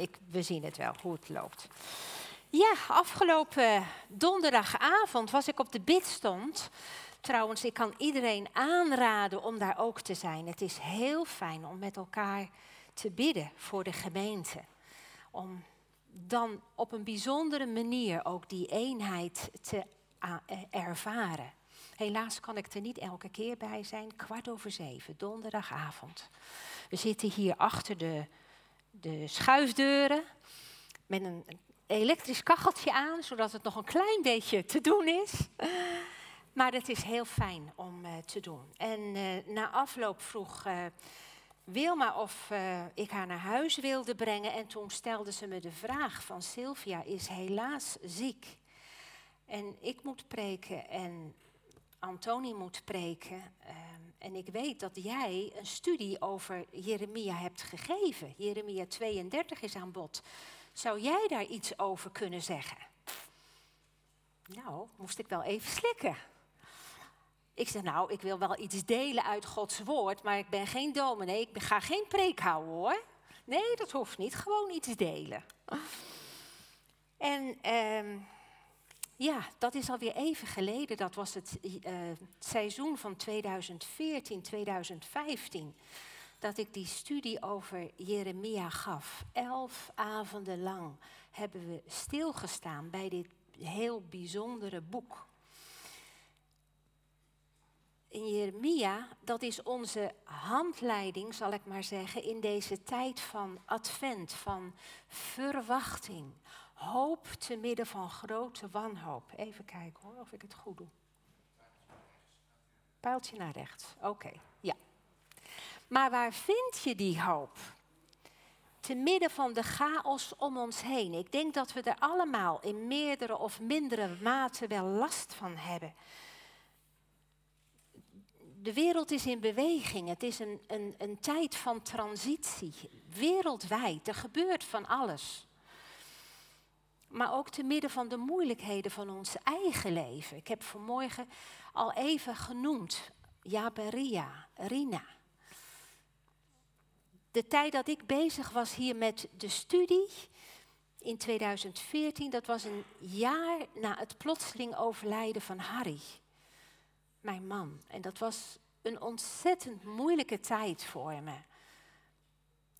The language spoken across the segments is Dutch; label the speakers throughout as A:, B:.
A: ik, we zien het wel hoe het loopt. Ja, afgelopen donderdagavond was ik op de bidstond. Trouwens, ik kan iedereen aanraden om daar ook te zijn. Het is heel fijn om met elkaar te bidden voor de gemeente. Om dan op een bijzondere manier ook die eenheid te eh, ervaren. Helaas kan ik er niet elke keer bij zijn. Kwart over zeven, donderdagavond. We zitten hier achter de, de schuifdeuren met een elektrisch kacheltje aan, zodat het nog een klein beetje te doen is. Maar het is heel fijn om uh, te doen. En uh, na afloop vroeg uh, Wilma of ik haar naar huis wilde brengen. En toen stelde ze me de vraag van Sylvia is helaas ziek. En ik moet preken en Antoni moet preken. En ik weet dat jij een studie over Jeremia hebt gegeven. Jeremia 32 is aan bod. Zou jij daar iets over kunnen zeggen? Nou, moest ik wel even slikken. Ik zeg, nou, ik wil wel iets delen uit Gods woord, maar ik ben geen dominee, ik ga geen preek houden hoor. Nee, dat hoeft niet, gewoon iets delen. En ehm, ja, dat is alweer even geleden, dat was het uh, seizoen van 2014, 2015 dat ik die studie over Jeremia gaf. Elf avonden lang hebben we stilgestaan bij dit heel bijzondere boek. In Jeremia, dat is onze handleiding, zal ik maar zeggen, in deze tijd van advent, van verwachting, hoop te midden van grote wanhoop. Even kijken hoor, of ik het goed doe. Pijltje naar rechts, oké, ja. Maar waar vind je die hoop? Te midden van de chaos om ons heen. Ik denk dat we er allemaal in meerdere of mindere mate wel last van hebben. De wereld is in beweging. Het is een, een, een tijd van transitie. Wereldwijd. Er gebeurt van alles. Maar ook te midden van de moeilijkheden van ons eigen leven. Ik heb vanmorgen al even genoemd. Jaberia, Rina de tijd dat ik bezig was hier met de studie in 2014, dat was een jaar na het plotseling overlijden van Harry, mijn man. En dat was een ontzettend moeilijke tijd voor me.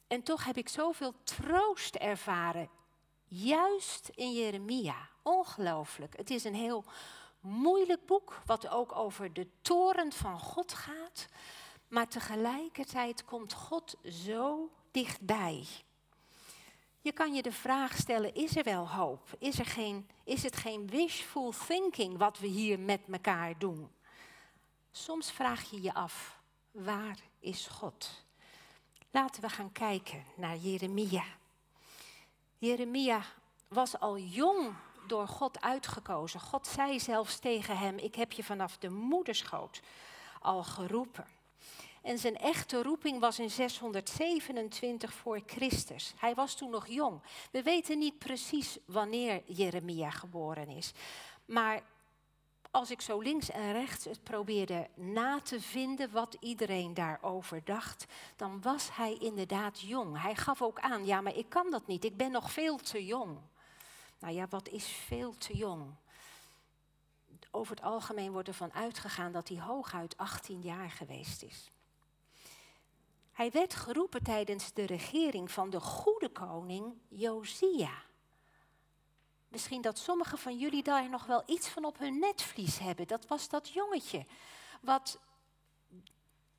A: En toch heb ik zoveel troost ervaren, juist in Jeremia. Ongelooflijk. Het is een heel moeilijk boek, wat ook over de toren van God gaat. Maar tegelijkertijd komt God zo dichtbij. Je kan je de vraag stellen, is er wel hoop? Is, er geen, is het geen wishful thinking wat we hier met elkaar doen? Soms vraag je je af, waar is God? Laten we gaan kijken naar Jeremia. Jeremia was al jong door God uitgekozen. God zei zelfs tegen hem, ik heb je vanaf de moederschoot al geroepen. En zijn echte roeping was in 627 voor Christus. Hij was toen nog jong. We weten niet precies wanneer Jeremia geboren is. Maar als ik zo links en rechts het probeerde na te vinden wat iedereen daarover dacht, dan was hij inderdaad jong. Hij gaf ook aan, ja, maar ik kan dat niet, ik ben nog veel te jong. Nou ja, wat is veel te jong? Over het algemeen wordt ervan uitgegaan dat hij hooguit 18 jaar geweest is. Hij werd geroepen tijdens de regering van de goede koning Josia. Misschien dat sommigen van jullie daar nog wel iets van op hun netvlies hebben. Dat was dat jongetje wat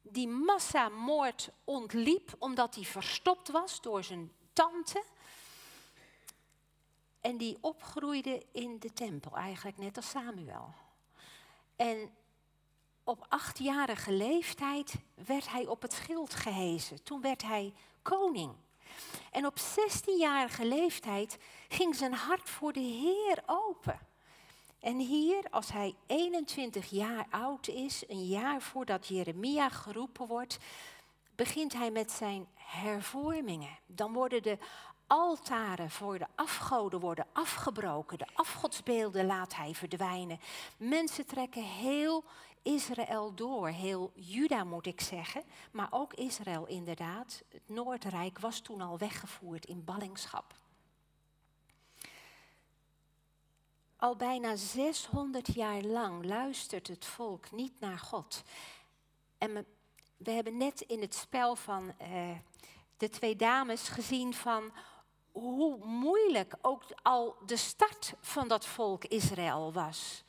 A: die massamoord ontliep omdat hij verstopt was door zijn tante. En die opgroeide in de tempel, eigenlijk net als Samuel. En op achtjarige leeftijd werd hij op het schild gehezen. Toen werd hij koning. En op 16-jarige leeftijd ging zijn hart voor de Heer open. En hier, als hij 21 jaar oud is, een jaar voordat Jeremia geroepen wordt, begint hij met zijn hervormingen. Dan worden de altaren voor de afgoden worden afgebroken. De afgodsbeelden laat hij verdwijnen. Mensen trekken heel Israël door, heel Juda moet ik zeggen, maar ook Israël inderdaad. Het Noordrijk was toen al weggevoerd in ballingschap. Al bijna 600 jaar lang luistert het volk niet naar God. En we hebben net in het spel van uh, de twee dames gezien van hoe moeilijk ook al de start van dat volk Israël was.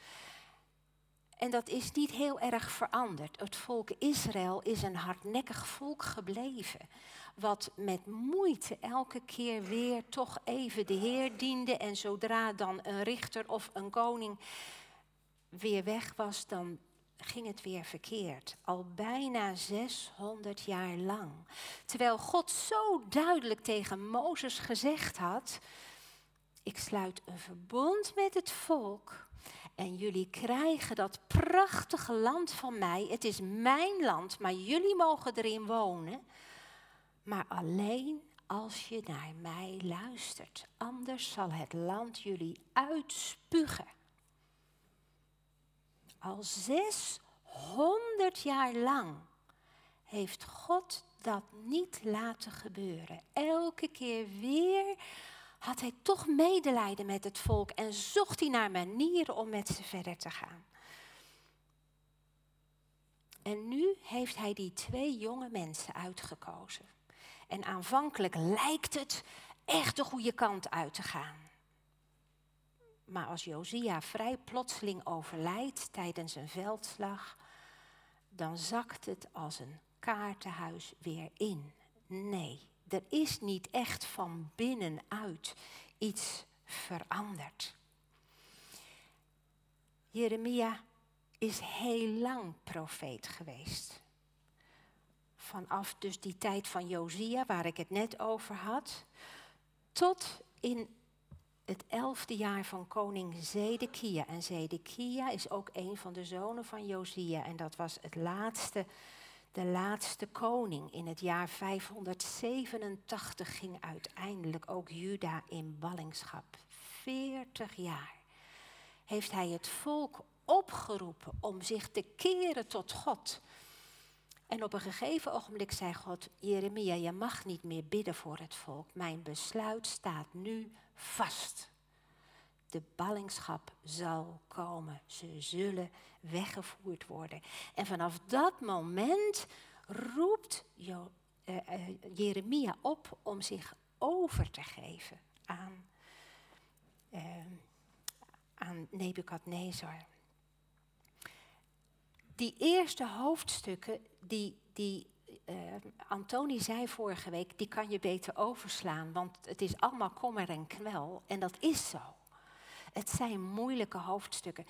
A: En dat is niet heel erg veranderd. Het volk Israël is een hardnekkig volk gebleven. Wat met moeite elke keer weer toch even de Heer diende. En zodra dan een richter of een koning weer weg was, dan ging het weer verkeerd. Al bijna 600 jaar lang. Terwijl God zo duidelijk tegen Mozes gezegd had: Ik sluit een verbond met het volk. En jullie krijgen dat prachtige land van mij. Het is mijn land, maar jullie mogen erin wonen. Maar alleen als je naar mij luistert. Anders zal het land jullie uitspugen. Al 600 jaar lang heeft God dat niet laten gebeuren. Elke keer weer had hij toch medelijden met het volk en zocht hij naar manieren om met ze verder te gaan. En nu heeft hij die twee jonge mensen uitgekozen. En aanvankelijk lijkt het echt de goede kant uit te gaan. Maar als Josia vrij plotseling overlijdt tijdens een veldslag, dan zakt het als een kaartenhuis weer in. Nee, er is niet echt van binnenuit iets veranderd. Jeremia is heel lang profeet geweest. Vanaf dus die tijd van Josia, waar ik het net over had, tot in het elfde jaar van koning Zedekia. En Zedekia is ook een van de zonen van Josia. En dat was het laatste, de laatste koning. In het jaar 587 ging uiteindelijk ook Juda in ballingschap. 40 jaar heeft hij het volk opgeroepen om zich te keren tot God. En op een gegeven ogenblik zei God, Jeremia, je mag niet meer bidden voor het volk. Mijn besluit staat nu vast. De ballingschap zal komen. Ze zullen weggevoerd worden. En vanaf dat moment roept uh, uh, Jeremia op om zich over te geven aan, uh, aan Nebukadnezar. Die eerste hoofdstukken die, die uh, Antoni zei vorige week, die kan je beter overslaan, want het is allemaal kommer en kwel. En dat is zo. Het zijn moeilijke hoofdstukken.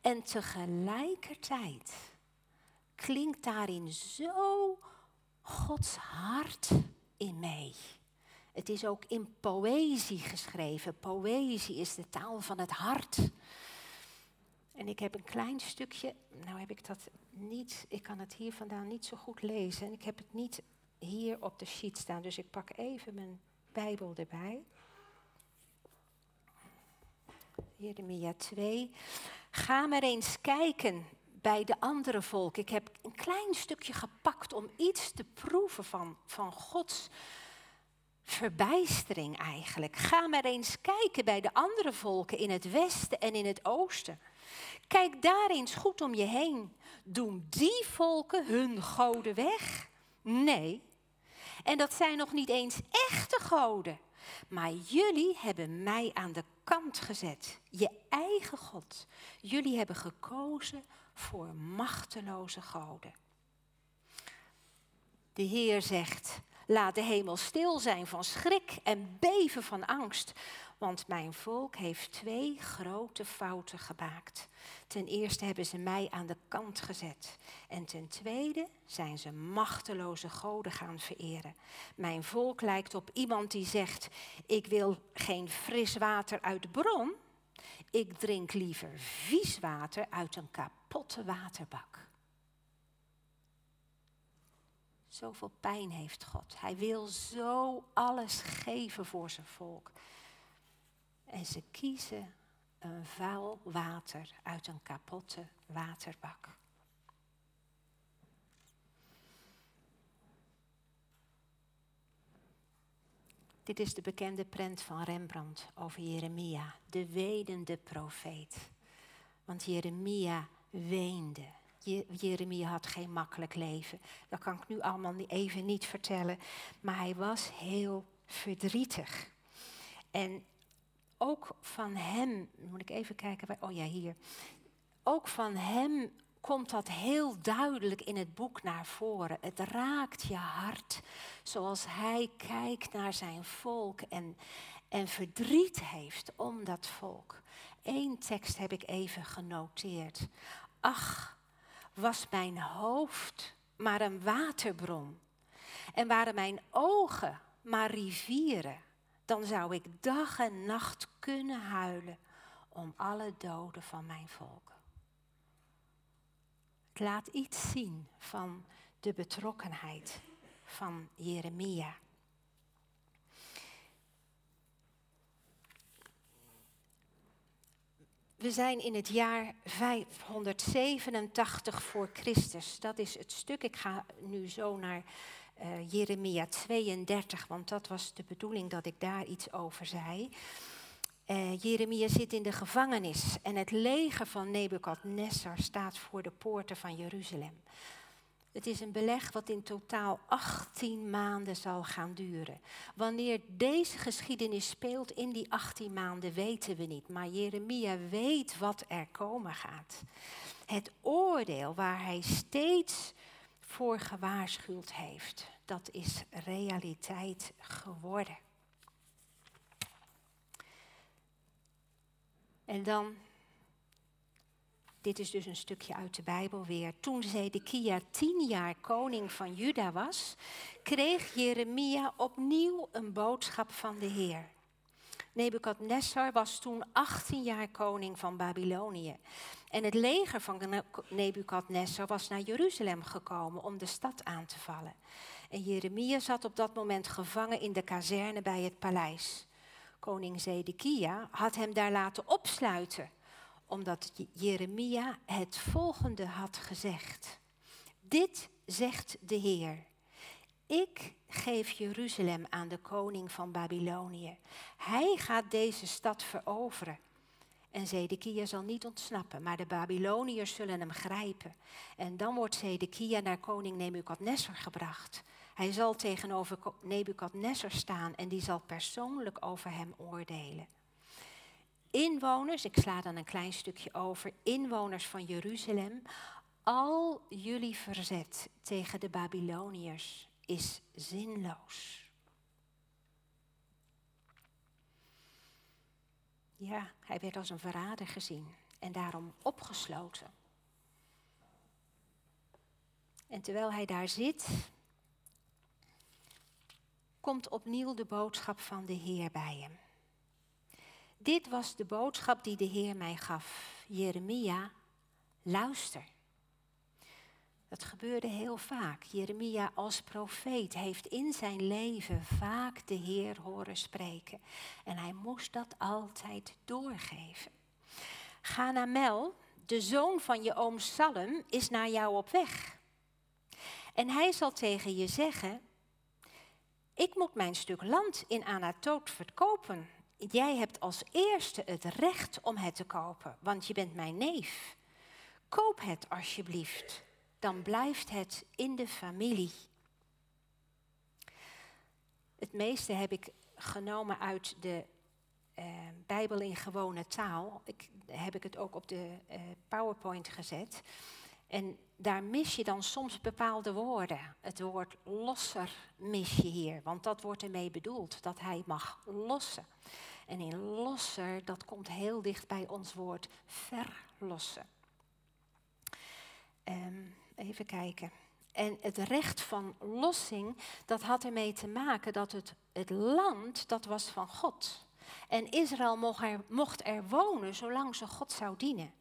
A: En tegelijkertijd klinkt daarin zo Gods hart in mee. Het is ook in poëzie geschreven. Poëzie is de taal van het hart. En ik heb een klein stukje, nou heb ik dat niet, ik kan het hier vandaan niet zo goed lezen. En ik heb het niet hier op de sheet staan, dus ik pak even mijn Bijbel erbij. Jeremia 2. Ga maar eens kijken bij de andere volken. Ik heb een klein stukje gepakt om iets te proeven van, van Gods verbijstering eigenlijk. Ga maar eens kijken bij de andere volken in het westen en in het oosten. Kijk daar eens goed om je heen. Doen die volken hun goden weg? Nee. En dat zijn nog niet eens echte goden. Maar jullie hebben mij aan de kant gezet. Je eigen God. Jullie hebben gekozen voor machteloze goden. De Heer zegt, laat de hemel stil zijn van schrik en beven van angst. Want mijn volk heeft twee grote fouten gemaakt. Ten eerste hebben ze mij aan de kant gezet. En ten tweede zijn ze machteloze goden gaan vereren. Mijn volk lijkt op iemand die zegt: Ik wil geen fris water uit de bron. Ik drink liever vies water uit een kapotte waterbak. Zoveel pijn heeft God. Hij wil zo alles geven voor zijn volk. En ze kiezen een vuil water uit een kapotte waterbak. Dit is de bekende prent van Rembrandt over Jeremia, de wedende profeet. Want Jeremia weende. Jeremia had geen makkelijk leven. Dat kan ik nu allemaal even niet vertellen. Maar hij was heel verdrietig. En ook van hem, moet ik even kijken, oh ja, hier. Ook van hem komt dat heel duidelijk in het boek naar voren. Het raakt je hart zoals hij kijkt naar zijn volk en, en verdriet heeft om dat volk. Eén tekst heb ik even genoteerd. Ach, was mijn hoofd maar een waterbron en waren mijn ogen maar rivieren, dan zou ik dag en nacht kunnen huilen om alle doden van mijn volk. Het laat iets zien van de betrokkenheid van Jeremia. We zijn in het jaar 587 voor Christus. Dat is het stuk. Ik ga nu zo naar uh, Jeremia 32, want dat was de bedoeling dat ik daar iets over zei. Uh, Jeremia zit in de gevangenis en het leger van Nebukadnessar staat voor de poorten van Jeruzalem. Het is een beleg wat in totaal 18 maanden zal gaan duren. Wanneer deze geschiedenis speelt in die 18 maanden weten we niet. Maar Jeremia weet wat er komen gaat. Het oordeel waar hij steeds voor gewaarschuwd heeft, dat is realiteit geworden. En dan dit is dus een stukje uit de Bijbel weer. Toen Zedekia tien jaar koning van Juda was, kreeg Jeremia opnieuw een boodschap van de Heer. Nebukadnessar was toen 18 jaar koning van Babylonië. En het leger van Nebukadnessar was naar Jeruzalem gekomen om de stad aan te vallen. En Jeremia zat op dat moment gevangen in de kazerne bij het paleis. Koning Zedekia had hem daar laten opsluiten omdat Jeremia het volgende had gezegd. Dit zegt de Heer. Ik geef Jeruzalem aan de koning van Babylonië. Hij gaat deze stad veroveren. En Zedekia zal niet ontsnappen, maar de Babyloniërs zullen hem grijpen. En dan wordt Zedekia naar koning Nebukadnessar gebracht. Hij zal tegenover Nebukadnessar staan en die zal persoonlijk over hem oordelen inwoners, ik sla dan een klein stukje over, inwoners van Jeruzalem, al jullie verzet tegen de Babyloniërs is zinloos. Ja, hij werd als een verrader gezien en daarom opgesloten. En terwijl hij daar zit, komt opnieuw de boodschap van de Heer bij hem. Dit was de boodschap die de Heer mij gaf. Jeremia, luister. Dat gebeurde heel vaak. Jeremia als profeet heeft in zijn leven vaak de Heer horen spreken. En hij moest dat altijd doorgeven. Ga naar Mel, de zoon van je oom Salem, is naar jou op weg. En hij zal tegen je zeggen, ik moet mijn stuk land in Anatoot verkopen jij hebt als eerste het recht om het te kopen, want je bent mijn neef. Koop het alsjeblieft, dan blijft het in de familie. Het meeste heb ik genomen uit de uh, Bijbel in gewone taal. Ik, heb ik het ook op de uh, PowerPoint gezet. En daar mis je dan soms bepaalde woorden. Het woord losser mis je hier, want dat wordt ermee bedoeld, dat hij mag lossen. En in losser, dat komt heel dicht bij ons woord verlossen. Um, even kijken. En het recht van lossing, dat had ermee te maken dat het, het land, dat was van God. En Israël mocht er, mocht er wonen zolang ze God zou dienen.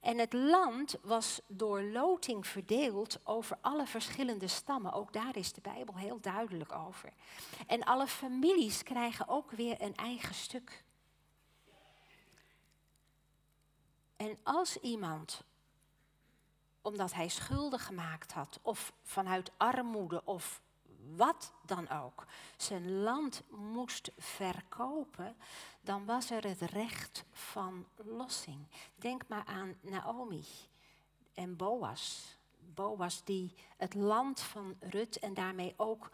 A: En het land was door loting verdeeld over alle verschillende stammen. Ook daar is de Bijbel heel duidelijk over. En alle families krijgen ook weer een eigen stuk. En als iemand, omdat hij schulden gemaakt had, of vanuit armoede of wat dan ook, zijn land moest verkopen, dan was er het recht van lossing. Denk maar aan Naomi en Boas. Boas die het land van Rut en daarmee ook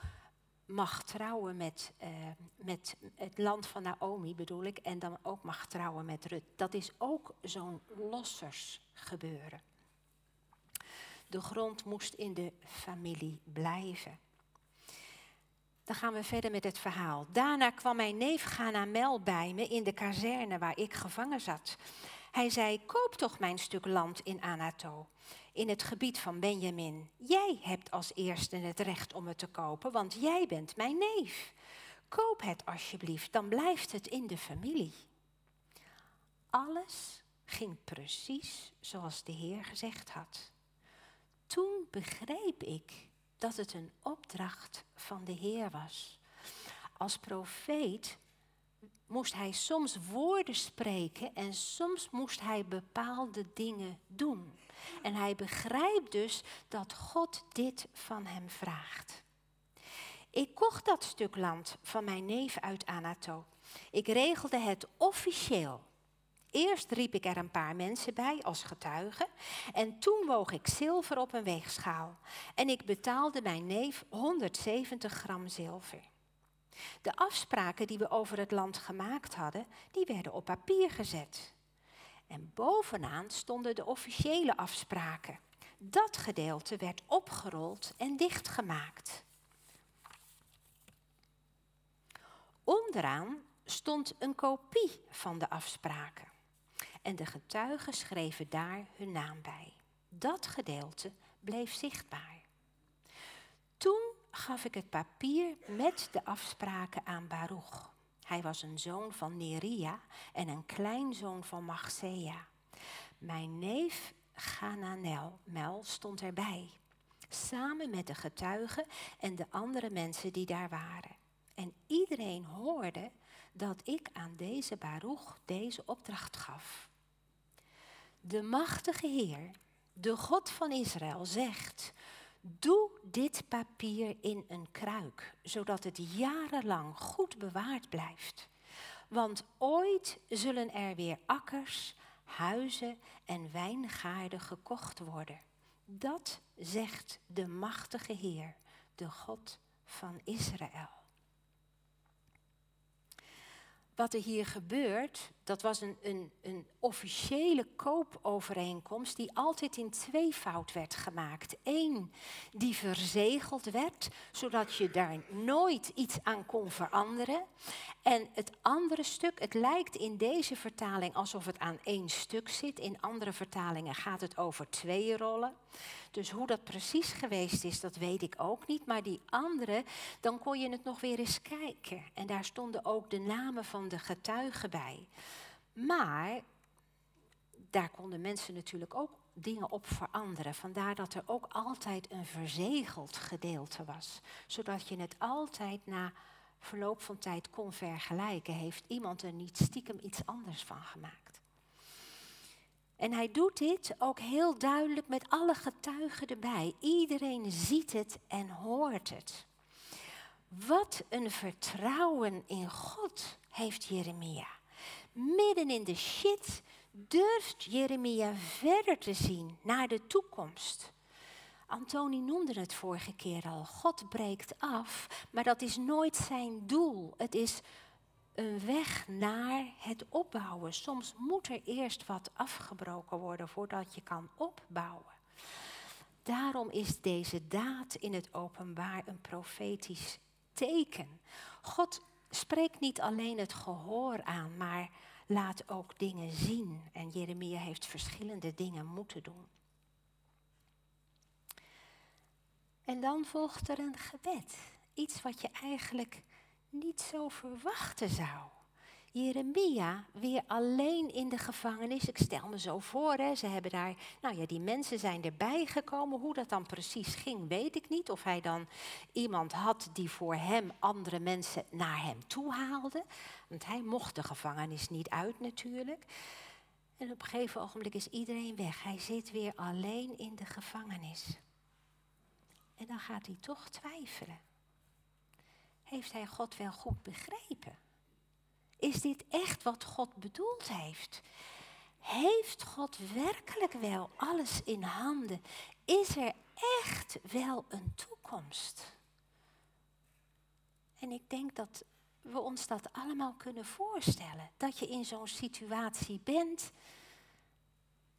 A: mag trouwen met, uh, met het land van Naomi bedoel ik, en dan ook mag trouwen met Rut. Dat is ook zo'n lossersgebeuren. De grond moest in de familie blijven. Dan gaan we verder met het verhaal. Daarna kwam mijn neef Ganamel bij me in de kazerne waar ik gevangen zat. Hij zei, koop toch mijn stuk land in Anato, in het gebied van Benjamin. Jij hebt als eerste het recht om het te kopen, want jij bent mijn neef. Koop het alsjeblieft, dan blijft het in de familie. Alles ging precies zoals de Heer gezegd had. Toen begreep ik dat het een opdracht van de Heer was. Als profeet moest hij soms woorden spreken en soms moest hij bepaalde dingen doen. En hij begrijpt dus dat God dit van hem vraagt. Ik kocht dat stuk land van mijn neef uit Anato. Ik regelde het officieel. Eerst riep ik er een paar mensen bij als getuigen en toen woog ik zilver op een weegschaal en ik betaalde mijn neef 170 gram zilver. De afspraken die we over het land gemaakt hadden, die werden op papier gezet. En bovenaan stonden de officiële afspraken. Dat gedeelte werd opgerold en dichtgemaakt. Onderaan stond een kopie van de afspraken. En de getuigen schreven daar hun naam bij. Dat gedeelte bleef zichtbaar. Toen gaf ik het papier met de afspraken aan Baruch. Hij was een zoon van Neria en een kleinzoon van Machsea. Mijn neef Gananel Mel stond erbij, samen met de getuigen en de andere mensen die daar waren. En iedereen hoorde dat ik aan deze Baruch deze opdracht gaf. De machtige Heer, de God van Israël, zegt: Doe dit papier in een kruik, zodat het jarenlang goed bewaard blijft. Want ooit zullen er weer akkers, huizen en wijngaarden gekocht worden. Dat zegt de machtige Heer, de God van Israël. Wat er hier gebeurt, dat was een, een, een officiële koopovereenkomst die altijd in tweevoud werd gemaakt. Eén die verzegeld werd, zodat je daar nooit iets aan kon veranderen. En het andere stuk, het lijkt in deze vertaling alsof het aan één stuk zit. In andere vertalingen gaat het over twee rollen. Dus hoe dat precies geweest is, dat weet ik ook niet. Maar die andere, dan kon je het nog weer eens kijken. En daar stonden ook de namen van de getuigen bij. Maar daar konden mensen natuurlijk ook dingen op veranderen. Vandaar dat er ook altijd een verzegeld gedeelte was. Zodat je het altijd na verloop van tijd kon vergelijken. Heeft iemand er niet stiekem iets anders van gemaakt? En hij doet dit ook heel duidelijk met alle getuigen erbij. Iedereen ziet het en hoort het. Wat een vertrouwen in God heeft Jeremia. Midden in de shit durft Jeremia verder te zien naar de toekomst. Antoni noemde het vorige keer al. God breekt af, maar dat is nooit zijn doel. Het is een weg naar het opbouwen. Soms moet er eerst wat afgebroken worden voordat je kan opbouwen. Daarom is deze daad in het openbaar een profetisch teken. God spreekt niet alleen het gehoor aan, maar laat ook dingen zien. En Jeremia heeft verschillende dingen moeten doen. En dan volgt er een gebed. Iets wat je eigenlijk niet zo verwachten zou. Jeremia weer alleen in de gevangenis. Ik stel me zo voor, hè, ze hebben daar, nou ja, die mensen zijn erbij gekomen. Hoe dat dan precies ging, weet ik niet. Of hij dan iemand had die voor hem andere mensen naar hem toe haalde. Want hij mocht de gevangenis niet uit natuurlijk. En op een gegeven ogenblik is iedereen weg. Hij zit weer alleen in de gevangenis. En dan gaat hij toch twijfelen. Heeft hij God wel goed begrepen? Is dit echt wat God bedoeld heeft? Heeft God werkelijk wel alles in handen? Is er echt wel een toekomst? En ik denk dat we ons dat allemaal kunnen voorstellen. Dat je in zo'n situatie bent,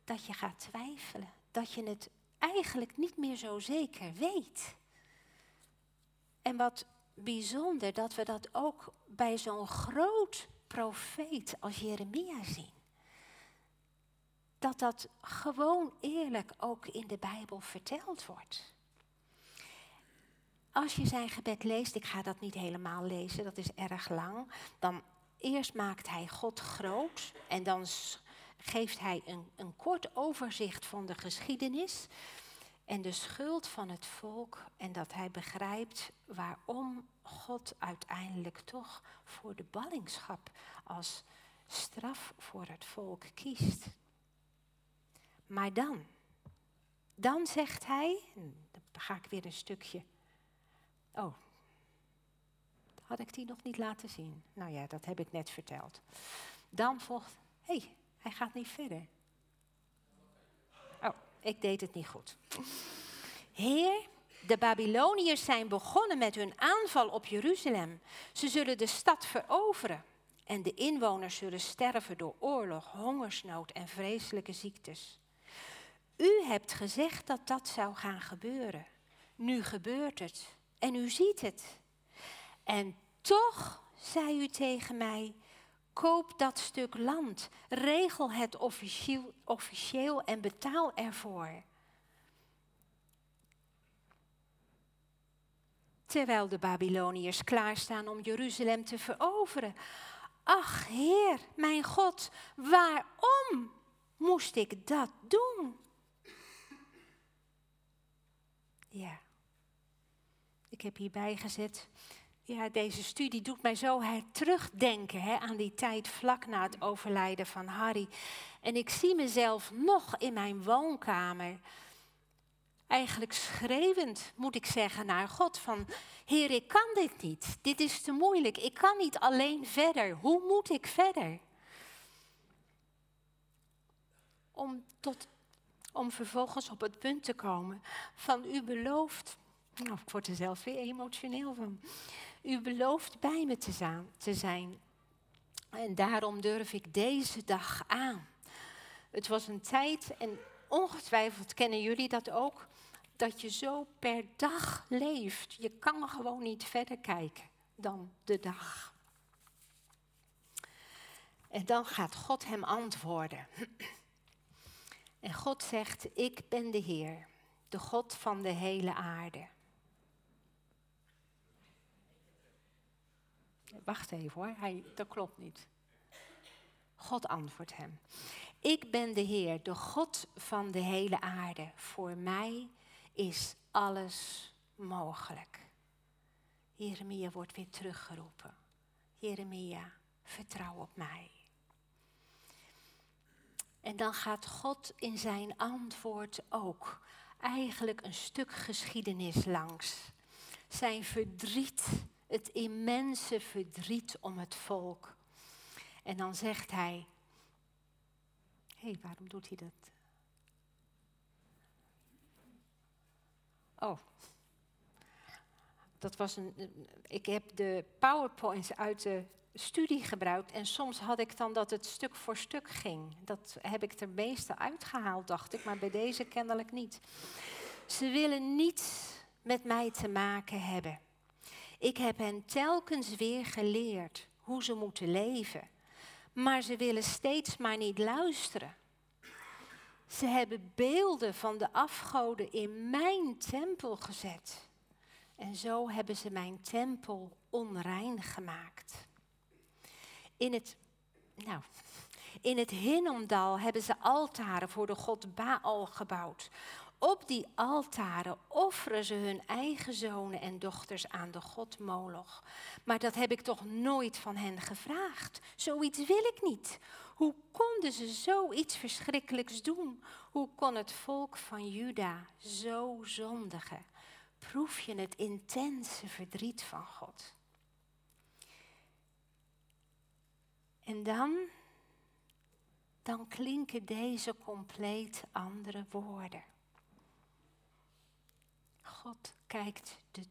A: dat je gaat twijfelen, dat je het eigenlijk niet meer zo zeker weet. En wat bijzonder dat we dat ook bij zo'n groot profeet als Jeremia zien. Dat dat gewoon eerlijk ook in de Bijbel verteld wordt. Als je zijn gebed leest, ik ga dat niet helemaal lezen, dat is erg lang, dan eerst maakt hij God groot en dan geeft hij een, een kort overzicht van de geschiedenis en de schuld van het volk en dat hij begrijpt waarom God uiteindelijk toch voor de ballingschap als straf voor het volk kiest. Maar dan, dan zegt hij, dan ga ik weer een stukje. Oh, had ik die nog niet laten zien? Nou ja, dat heb ik net verteld. Dan volgt, hé, hey, hij gaat niet verder. Ik deed het niet goed. Heer, de Babyloniërs zijn begonnen met hun aanval op Jeruzalem. Ze zullen de stad veroveren. En de inwoners zullen sterven door oorlog, hongersnood en vreselijke ziektes. U hebt gezegd dat dat zou gaan gebeuren. Nu gebeurt het. En u ziet het. En toch, zei u tegen mij, koop dat stuk land, regel het officieel, officieel en betaal ervoor. Terwijl de Babyloniërs klaarstaan om Jeruzalem te veroveren. Ach Heer, mijn God, waarom moest ik dat doen? Ja, ik heb hierbij gezet ja, deze studie doet mij zo terugdenken hè, aan die tijd vlak na het overlijden van Harry. En ik zie mezelf nog in mijn woonkamer, eigenlijk schreeuwend, moet ik zeggen, naar God van, Heer, ik kan dit niet. Dit is te moeilijk. Ik kan niet alleen verder. Hoe moet ik verder? Om, tot, om vervolgens op het punt te komen van u belooft. Nou, ik word er zelf weer emotioneel van. U belooft bij me te zijn. En daarom durf ik deze dag aan. Het was een tijd, en ongetwijfeld kennen jullie dat ook, dat je zo per dag leeft. Je kan gewoon niet verder kijken dan de dag. En dan gaat God hem antwoorden. En God zegt, ik ben de Heer, de God van de hele aarde. Wacht even hoor, hij, dat klopt niet. God antwoordt hem. Ik ben de Heer, de God van de hele aarde. Voor mij is alles mogelijk. Jeremia wordt weer teruggeroepen. Jeremia, vertrouw op mij. En dan gaat God in zijn antwoord ook eigenlijk een stuk geschiedenis langs. Zijn verdriet het immense verdriet om het volk. En dan zegt hij, hé, hey, waarom doet hij dat? Oh, dat was een. Ik heb de PowerPoints uit de studie gebruikt en soms had ik dan dat het stuk voor stuk ging. Dat heb ik er meeste uitgehaald, dacht ik, maar bij deze kennelijk niet. Ze willen niets met mij te maken hebben. Ik heb hen telkens weer geleerd hoe ze moeten leven. Maar ze willen steeds maar niet luisteren. Ze hebben beelden van de afgoden in mijn tempel gezet. En zo hebben ze mijn tempel onrein gemaakt. In het, nou, in het Hinnomdal hebben ze altaren voor de god Baal gebouwd. Op die altaren offeren ze hun eigen zonen en dochters aan de god Moloch. Maar dat heb ik toch nooit van hen gevraagd. Zoiets wil ik niet. Hoe konden ze zoiets verschrikkelijks doen? Hoe kon het volk van Juda zo zondigen? Proef je het intense verdriet van God? En dan, dan klinken deze compleet andere woorden. God kijkt de.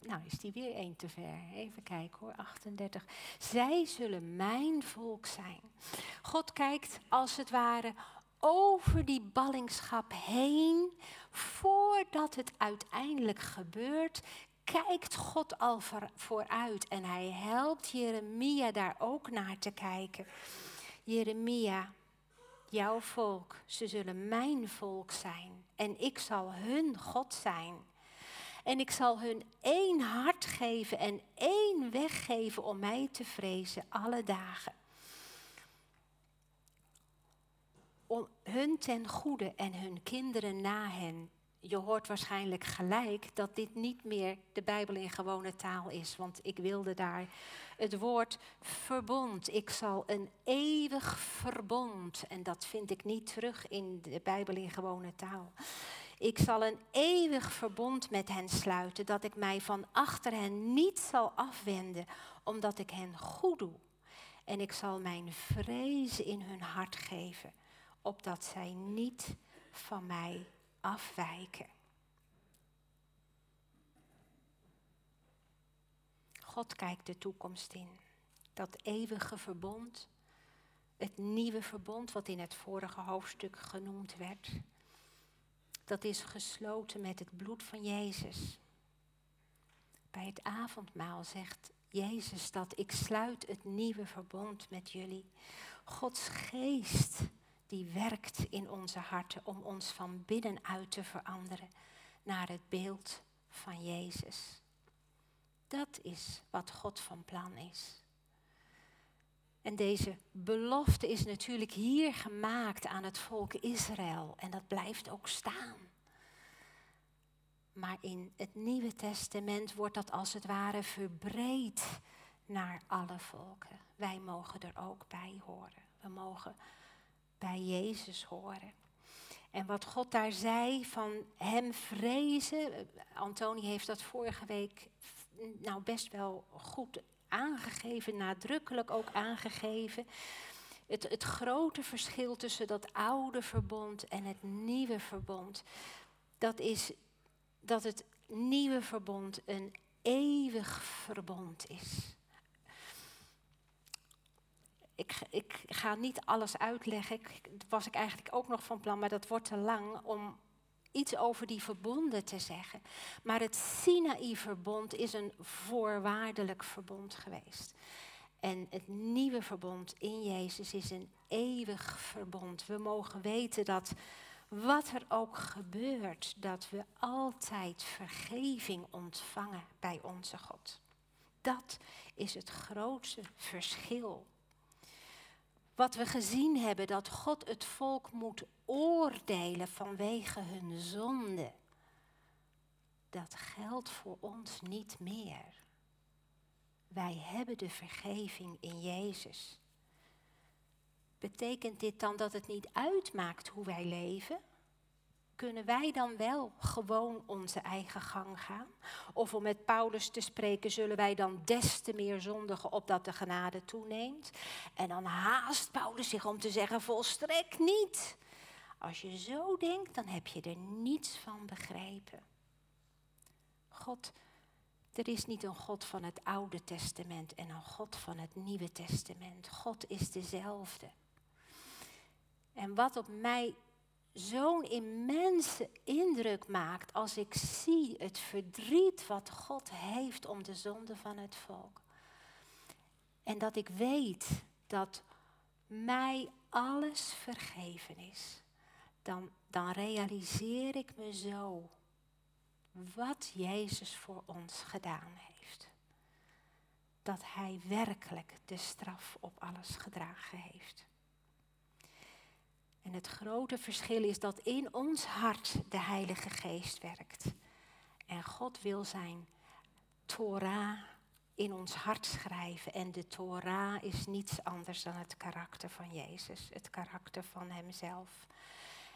A: Nou, is die weer één te ver. Even kijken hoor, 38. Zij zullen mijn volk zijn. God kijkt als het ware over die ballingschap heen. Voordat het uiteindelijk gebeurt, kijkt God al vooruit. En hij helpt Jeremia daar ook naar te kijken. Jeremia, jouw volk, ze zullen mijn volk zijn. En ik zal hun God zijn. En ik zal hun één hart geven en één weg geven om mij te vrezen alle dagen. Om hun ten goede en hun kinderen na hen. Je hoort waarschijnlijk gelijk dat dit niet meer de Bijbel in gewone taal is, want ik wilde daar het woord verbond. Ik zal een eeuwig verbond, en dat vind ik niet terug in de Bijbel in gewone taal. Ik zal een eeuwig verbond met hen sluiten, dat ik mij van achter hen niet zal afwenden, omdat ik hen goed doe. En ik zal mijn vrezen in hun hart geven, opdat zij niet van mij afwijken. God kijkt de toekomst in. Dat eeuwige verbond, het nieuwe verbond wat in het vorige hoofdstuk genoemd werd, dat is gesloten met het bloed van Jezus. Bij het avondmaal zegt Jezus dat ik sluit het nieuwe verbond met jullie. Gods geest die werkt in onze harten om ons van binnenuit te veranderen naar het beeld van Jezus. Dat is wat God van plan is. En deze belofte is natuurlijk hier gemaakt aan het volk Israël en dat blijft ook staan. Maar in het Nieuwe Testament wordt dat als het ware verbreed naar alle volken. Wij mogen er ook bij horen. We mogen bij Jezus horen. En wat God daar zei van hem vrezen, Antoni heeft dat vorige week nou best wel goed aangegeven, nadrukkelijk ook aangegeven. Het, het grote verschil tussen dat oude verbond en het nieuwe verbond, dat is dat het nieuwe verbond een eeuwig verbond is. Ik, ik, ga niet alles uitleggen, ik, dat was ik eigenlijk ook nog van plan, maar dat wordt te lang om iets over die verbonden te zeggen. Maar het Sinaï-verbond is een voorwaardelijk verbond geweest. En het nieuwe verbond in Jezus is een eeuwig verbond. We mogen weten dat wat er ook gebeurt, dat we altijd vergeving ontvangen bij onze God. Dat is het grootste verschil wat we gezien hebben, dat God het volk moet oordelen vanwege hun zonde. Dat geldt voor ons niet meer. Wij hebben de vergeving in Jezus. Betekent dit dan dat het niet uitmaakt hoe wij leven? Kunnen wij dan wel gewoon onze eigen gang gaan? Of om met Paulus te spreken, zullen wij dan des te meer zondigen opdat de genade toeneemt? En dan haast Paulus zich om te zeggen, volstrekt niet. Als je zo denkt, dan heb je er niets van begrepen. God, er is niet een God van het Oude Testament en een God van het Nieuwe Testament. God is dezelfde. En wat op mij zo'n immense indruk maakt als ik zie het verdriet wat God heeft om de zonde van het volk. En dat ik weet dat mij alles vergeven is, dan, dan realiseer ik me zo wat Jezus voor ons gedaan heeft. dat Hij werkelijk de straf op alles gedragen heeft. En het grote verschil is dat in ons hart de Heilige Geest werkt. En God wil zijn Torah in ons hart schrijven. En de Torah is niets anders dan het karakter van Jezus, het karakter van Hemzelf.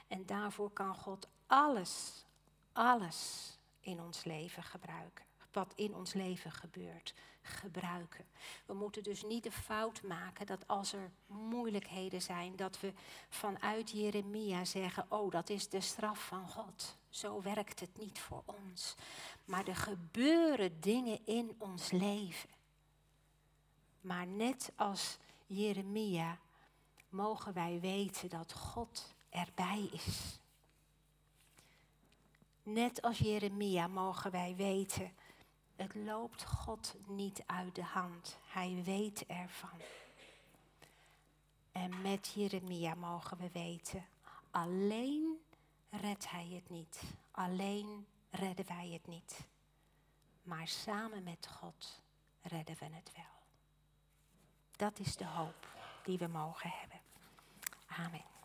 A: En daarvoor kan God alles, alles in ons leven gebruiken. Wat in ons leven gebeurt, gebruiken. We moeten dus niet de fout maken dat als er moeilijkheden zijn, dat we vanuit Jeremia zeggen, oh dat is de straf van God. Zo werkt het niet voor ons. Maar er gebeuren dingen in ons leven. Maar net als Jeremia mogen wij weten dat God erbij is. Net als Jeremia mogen wij weten, het loopt God niet uit de hand. Hij weet ervan. En met Jeremia mogen we weten, alleen redt hij het niet. Alleen redden wij het niet. Maar samen met God redden we het wel. Dat is de hoop die we mogen hebben. Amen.